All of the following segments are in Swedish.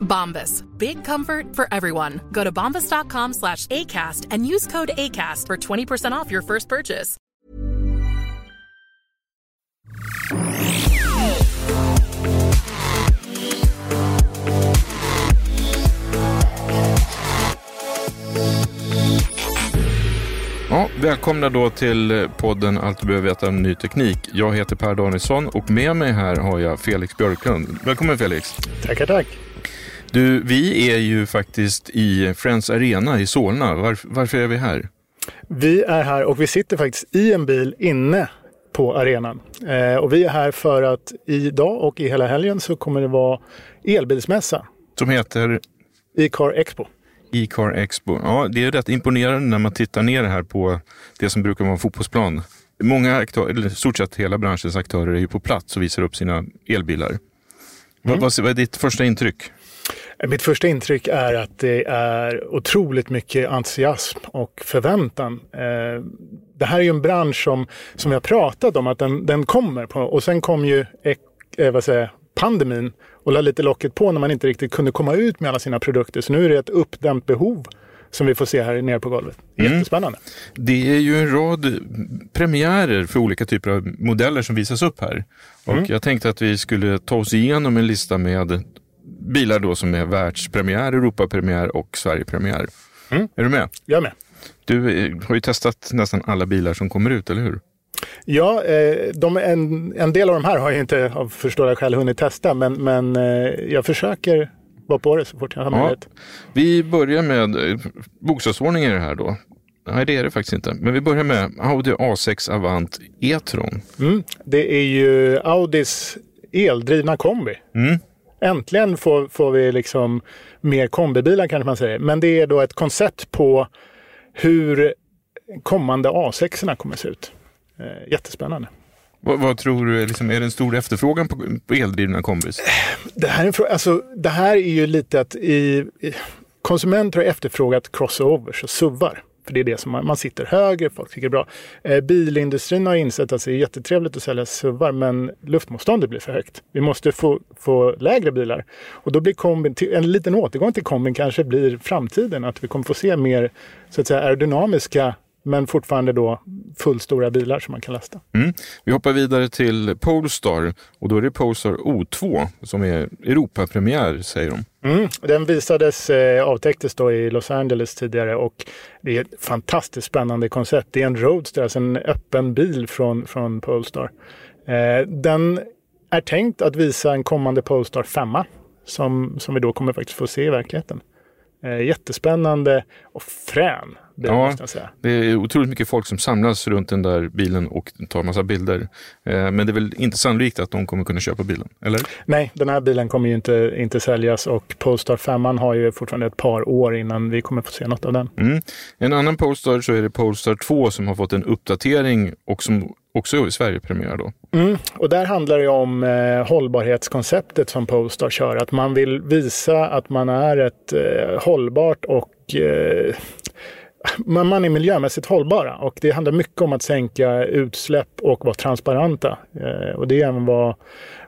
Bombas. Big comfort for everyone. Go to bombas.com slash ACAST and use code ACAST for 20% off your first purchase. Ja, välkomna då till podden Allt du behöver veta om ny teknik. Jag heter Per Danielsson och med mig här har jag Felix Björklund. Välkommen Felix! Tackar, tack! Du, vi är ju faktiskt i Friends Arena i Solna. Varför, varför är vi här? Vi är här och vi sitter faktiskt i en bil inne på arenan. Eh, och vi är här för att idag och i hela helgen så kommer det vara elbilsmässa. Som heter? E-car Expo. E-car Expo. Ja, det är rätt imponerande när man tittar ner här på det som brukar vara en fotbollsplan. Många aktörer, eller stort sett hela branschens aktörer är ju på plats och visar upp sina elbilar. Mm. Vad, vad är ditt första intryck? Mitt första intryck är att det är otroligt mycket entusiasm och förväntan. Det här är ju en bransch som, som vi har pratat om att den, den kommer på. Och sen kom ju vad säger, pandemin och la lite locket på när man inte riktigt kunde komma ut med alla sina produkter. Så nu är det ett uppdämt behov som vi får se här nere på golvet. Jättespännande. Mm. Det är ju en rad premiärer för olika typer av modeller som visas upp här. Och mm. jag tänkte att vi skulle ta oss igenom en lista med bilar då som är världspremiär, Europapremiär och Sverigepremiär. Mm. Är du med? Jag är med. Du eh, har ju testat nästan alla bilar som kommer ut, eller hur? Ja, de, en, en del av de här har jag inte av förståeliga skäl hunnit testa, men, men jag försöker vara på det så fort jag har möjlighet. Ja. Vi börjar med bokstavsordning i det här då. Nej, det är det faktiskt inte. Men vi börjar med Audi A6 Avant E-tron. Mm, det är ju Audis eldrivna kombi. Mm. Äntligen får, får vi liksom mer kombibilar kanske man säger. Men det är då ett koncept på hur kommande A6 kommer att se ut. Eh, jättespännande. Vad, vad, tror du, liksom, är det en stor efterfrågan på, på eldrivna kombis? Det här, är, alltså, det här är ju lite att i, konsumenter har efterfrågat crossovers och SUVar. För det är det som man, man sitter högre, folk tycker det är bra. Eh, bilindustrin har insett att det är jättetrevligt att sälja SUVar men luftmotståndet blir för högt. Vi måste få, få lägre bilar. Och då blir kombin, en liten återgång till kombin kanske blir framtiden. Att vi kommer få se mer så att säga, aerodynamiska men fortfarande då fullstora bilar som man kan lasta. Mm. Vi hoppar vidare till Polestar och då är det Polestar O2 som är Europapremiär säger de. Mm. Den visades, eh, avtäcktes då i Los Angeles tidigare och det är ett fantastiskt spännande koncept. Det är en Roadster, alltså en öppen bil från, från Polestar. Eh, den är tänkt att visa en kommande Polestar 5 som, som vi då kommer faktiskt få se i verkligheten. Eh, jättespännande och frän det ja, måste jag säga. Det är otroligt mycket folk som samlas runt den där bilen och tar massa bilder. Eh, men det är väl inte sannolikt att de kommer kunna köpa bilen, eller? Nej, den här bilen kommer ju inte, inte säljas och Polestar 5 har ju fortfarande ett par år innan vi kommer få se något av den. Mm. En annan Polestar så är det Polestar 2 som har fått en uppdatering och som också i Sverige-premiär då. Mm. Och där handlar det om eh, hållbarhetskonceptet som Polestar kör. Att man vill visa att man är ett eh, hållbart och eh, man, är miljömässigt hållbara och det handlar mycket om att sänka utsläpp och vara transparenta. Eh, och det är även vad,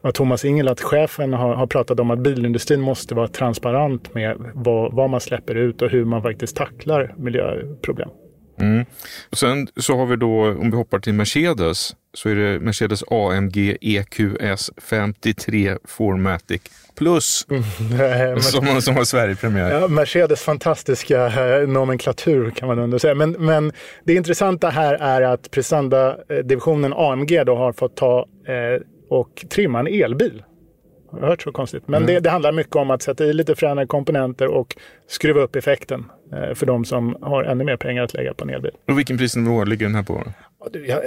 vad Thomas Ingelat, chefen, har, har, pratat om att bilindustrin måste vara transparent med vad, vad man släpper ut och hur man faktiskt tacklar miljöproblem. Mm. Och sen så har vi då, om vi hoppar till Mercedes, så är det Mercedes AMG EQS 53 Formatic Plus mm, som, som har Sverigepremiär. Ja, Mercedes fantastiska eh, nomenklatur kan man ändå säga. Men, men det intressanta här är att prestanda-divisionen AMG då har fått ta eh, och trimma en elbil. Hört så konstigt. Men mm. det, det, handlar mycket om att sätta i lite fränare komponenter och skruva upp effekten eh, för de som har ännu mer pengar att lägga på en elbil. Och vilken prisnivå ligger den här på? Jag,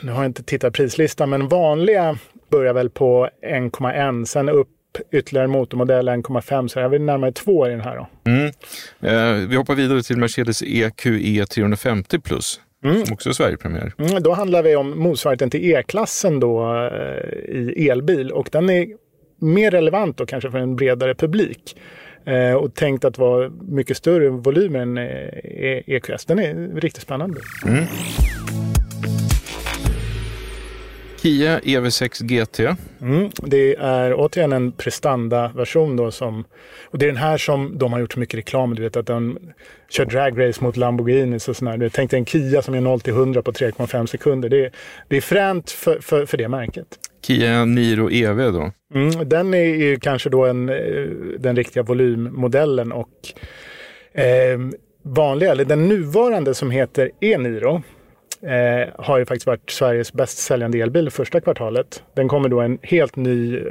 nu har jag inte tittat prislistan, men vanliga börjar väl på 1,1. Sen upp ytterligare motormodell 1,5 så jag vill närmare 2 i den här. Då. Mm. Eh, vi hoppar vidare till Mercedes EQE 350 Plus. Mm. Som också är Sverigepremiär. Mm, då handlar vi om motsvarigheten till E-klassen då eh, i elbil och den är mer relevant då kanske för en bredare publik. Eh, och tänkt att vara mycket större volymer än eh, EQS. Den är riktigt spännande. Mm. Kia EV6 GT. Mm, det är återigen en prestanda-version då som, och det är den här som de har gjort så mycket reklam, du vet att den kör dragrace mot Lamborghinis och sådär. Tänk dig en Kia som är 0 till 100 på 3,5 sekunder. Det är, det är fränt för, för, för det märket. Kia Niro EV då? Mm, den är ju kanske då en, eh, den riktiga volymmodellen och eh, vanliga, eller den nuvarande som heter e-Niro eh, har ju faktiskt varit Sveriges bäst säljande elbil första kvartalet. Den kommer då en helt ny eh,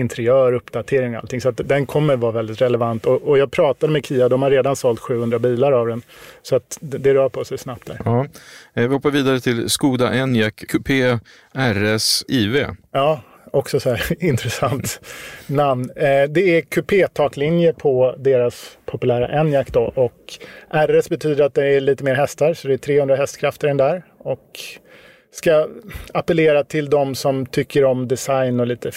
interiör, uppdatering och allting. Så att den kommer vara väldigt relevant. Och, och, jag pratade med Kia, de har redan sålt 700 bilar av den. Så att det, det rör på sig snabbt där. Ja. Eh, vi hoppar vidare till Skoda Enyaq Coupé RS IV. Ja, också så här intressant namn. Eh, det är kupétaklinje på deras populära Enyaq då och RS betyder att det är lite mer hästar så det är 300 hästkrafter den där och ska appellera till de som tycker om design och lite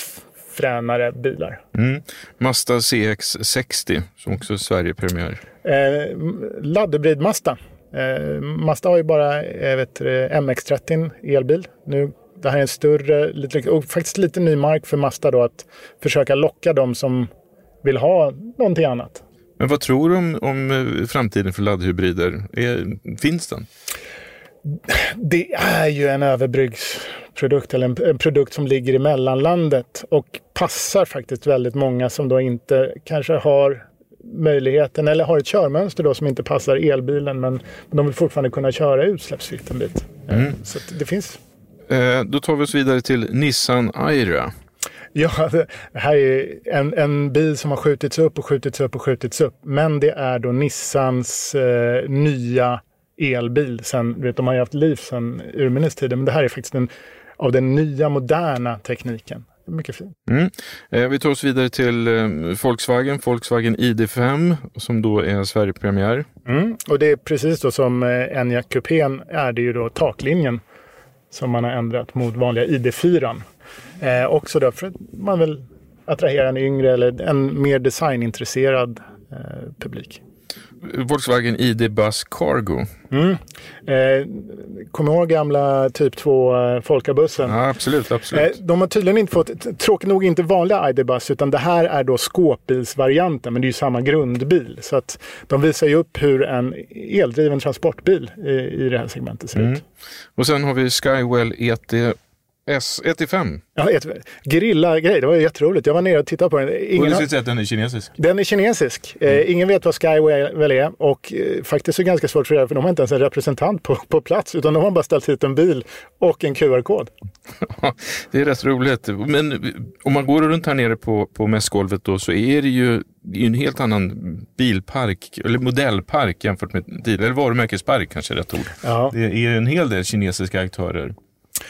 fränare bilar. Mm. Mazda CX60 som också är Sverigepremiär. Eh, laddhybrid Mazda. Eh, Mazda har ju bara eh, vet, MX-30 elbil. Nu det här är en större lite, och faktiskt lite ny mark för Mazda då att försöka locka dem som vill ha någonting annat. Men vad tror du om, om eh, framtiden för laddhybrider? Är, finns den? Det är ju en överbryggdsprodukt eller en, en, produkt som ligger i mellanlandet och passar faktiskt väldigt många som då inte kanske har möjligheten eller har ett körmönster då som inte passar elbilen men de vill fortfarande kunna köra utsläppsfritt en bit. Mm. Så det finns Eh, då tar vi oss vidare till Nissan Aira. Ja, det här är en, en bil som har skjutits upp och skjutits upp och skjutits upp. Men det är då Nissans eh, nya elbil. Sen, vet, de har ju haft liv sedan urminnes tider, men det här är faktiskt en, av den nya moderna tekniken. Mycket fint. Mm. Eh, vi tar oss vidare till eh, Volkswagen, Volkswagen ID5 som då är Sverigepremiär. Mm. Och det är precis då som eh, Enyaq Coupén är det ju då taklinjen som man har ändrat mot vanliga ID4. Eh, också då för att man vill attrahera en yngre eller en mer designintresserad eh, publik. Volkswagen ID Bus Cargo. Mm. Eh, Kommer ihåg gamla typ 2 eh, Folkabussen? Ja, absolut, absolut. Eh, de har tydligen inte fått, tråkigt nog inte vanliga ID Bus utan det här är då skåpbilsvarianten men det är ju samma grundbil. Så att de visar ju upp hur en eldriven transportbil i, i det här segmentet ser mm. ut. Och sen har vi Skywell ET S1-5. Ja, ett, Gerilla-grej, det var jätteroligt. Jag var nere och tittade på den. Ingen och du säga att den är kinesisk? Den är kinesisk. Eh, mm. Eh, ingen vet vad Skywell är och eh, faktiskt är det ganska svårt för det för de har inte ens en representant på, på plats utan de har bara ställt hit en bil och en QR-kod. det är rätt roligt. Men om man går runt här nere på, på mässgolvet då så är det ju det är en helt annan bilpark, eller modellpark jämfört med tidigare. Eller varumärkespark kanske är rätt ord. Ja. Det är en hel del kinesiska aktörer.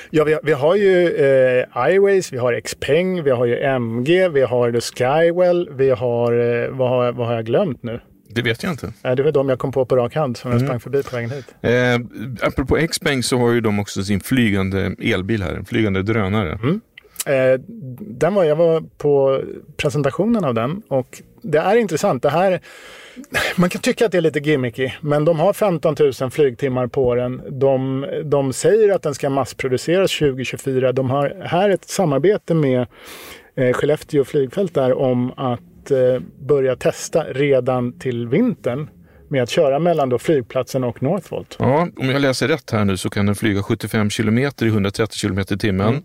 Ja, vi, vi har ju eh, iWays, vi har Xpeng, vi har ju MG, vi har Skywell, vi har, eh, vad, har vad har jag glömt nu? Det vet jag inte. Det var de jag kom på på rak hand som jag mm. sprang förbi på vägen hit. Eh, apropå Xpeng så har ju de också sin flygande elbil här, en flygande drönare. Mm. Eh, den var, jag var på presentationen av den och det är intressant. Det här, man kan tycka att det är lite gimmicky, men de har 15 000 flygtimmar på den. De, de säger att den ska massproduceras 2024. De har här ett samarbete med eh, Skellefteå flygfält där om att eh, börja testa redan till vintern med att köra mellan då flygplatsen och Northvolt. Ja, om jag läser rätt här nu så kan den flyga 75 kilometer i 130 kilometer i timmen mm.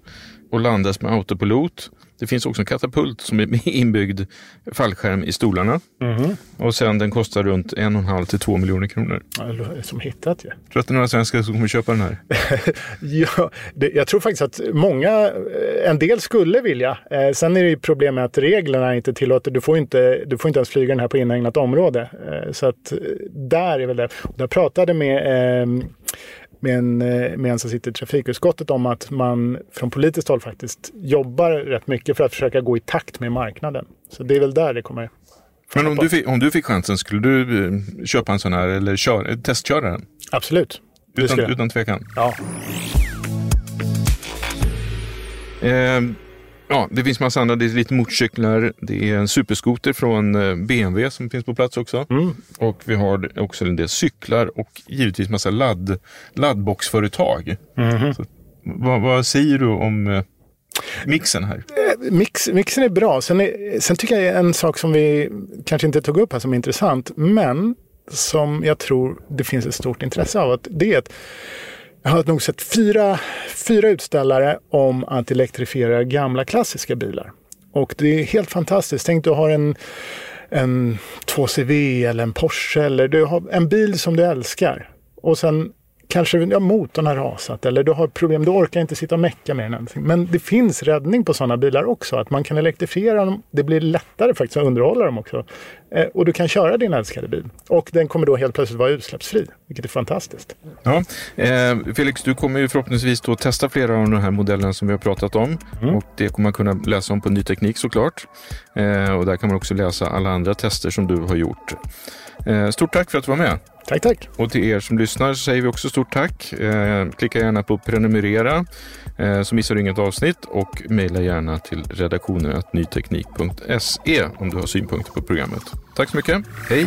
och landas med autopilot. Det finns också en katapult som är med inbyggd fallskärm i stolarna. Mm. Och sen den kostar runt en och en halv till två miljoner kronor. Ja, som hittat ju. Ja. Tror du att det är några svenskar som kommer köpa den här? ja, det, jag tror faktiskt att många, eh, en del skulle vilja. Eh, sen är det ju problem med att reglerna inte tillåter, du får inte, du får inte ens flyga den här på inhägnat område. Eh, så att eh, där är väl det. Jag pratade med eh, med en, eh, med en som sitter i trafikutskottet om att man från politiskt håll faktiskt jobbar rätt mycket för att försöka gå i takt med marknaden. Så det är väl där det kommer. Men om du, fick, om du fick chansen, skulle du eh, köpa en sån här eller kör, testköra den? Absolut. Utan, utan tvekan? Ja. Eh, Ja, det finns massa andra. Det är lite motorcyklar. Det är en superskoter från eh, BMW som finns på plats också. Mm. Och vi har också en del cyklar och givetvis massa ladd, laddboxföretag. Mm. Så, vad, vad, säger du om eh, mixen här? Eh, mix, mixen är bra. Sen, är, sen tycker jag en sak som vi kanske inte tog upp här som är intressant, men som jag tror det finns ett stort intresse av. Att det är att jag har nog sett fyra, fyra utställare om att elektrifiera gamla klassiska bilar. Och det är helt fantastiskt. Tänk du har en, en 2CV eller en Porsche eller du har en bil som du älskar. Och sen kanske ja, motorn har rasat eller du har problem, du orkar inte sitta och mecka med den. Men det finns räddning på sådana bilar också, att man kan elektrifiera dem. Det blir lättare faktiskt att underhålla dem också. Eh, och du kan köra din älskade bil. Och den kommer då helt plötsligt vara utsläppsfri, vilket är fantastiskt. Ja, eh, Felix, du kommer ju förhoppningsvis då testa flera av de här modellerna som vi har pratat om. Mm. Och det kommer man kunna läsa om på Ny Teknik såklart. Eh, och där kan man också läsa alla andra tester som du har gjort. Eh, stort tack för att du var med. Tack, tack. Och till er som lyssnar säger vi också stort tack. Eh, klicka gärna på prenumerera eh, så missar du inget avsnitt och mejla gärna till redaktionen nyteknik.se om du har synpunkter på programmet. Tack så mycket. Hej!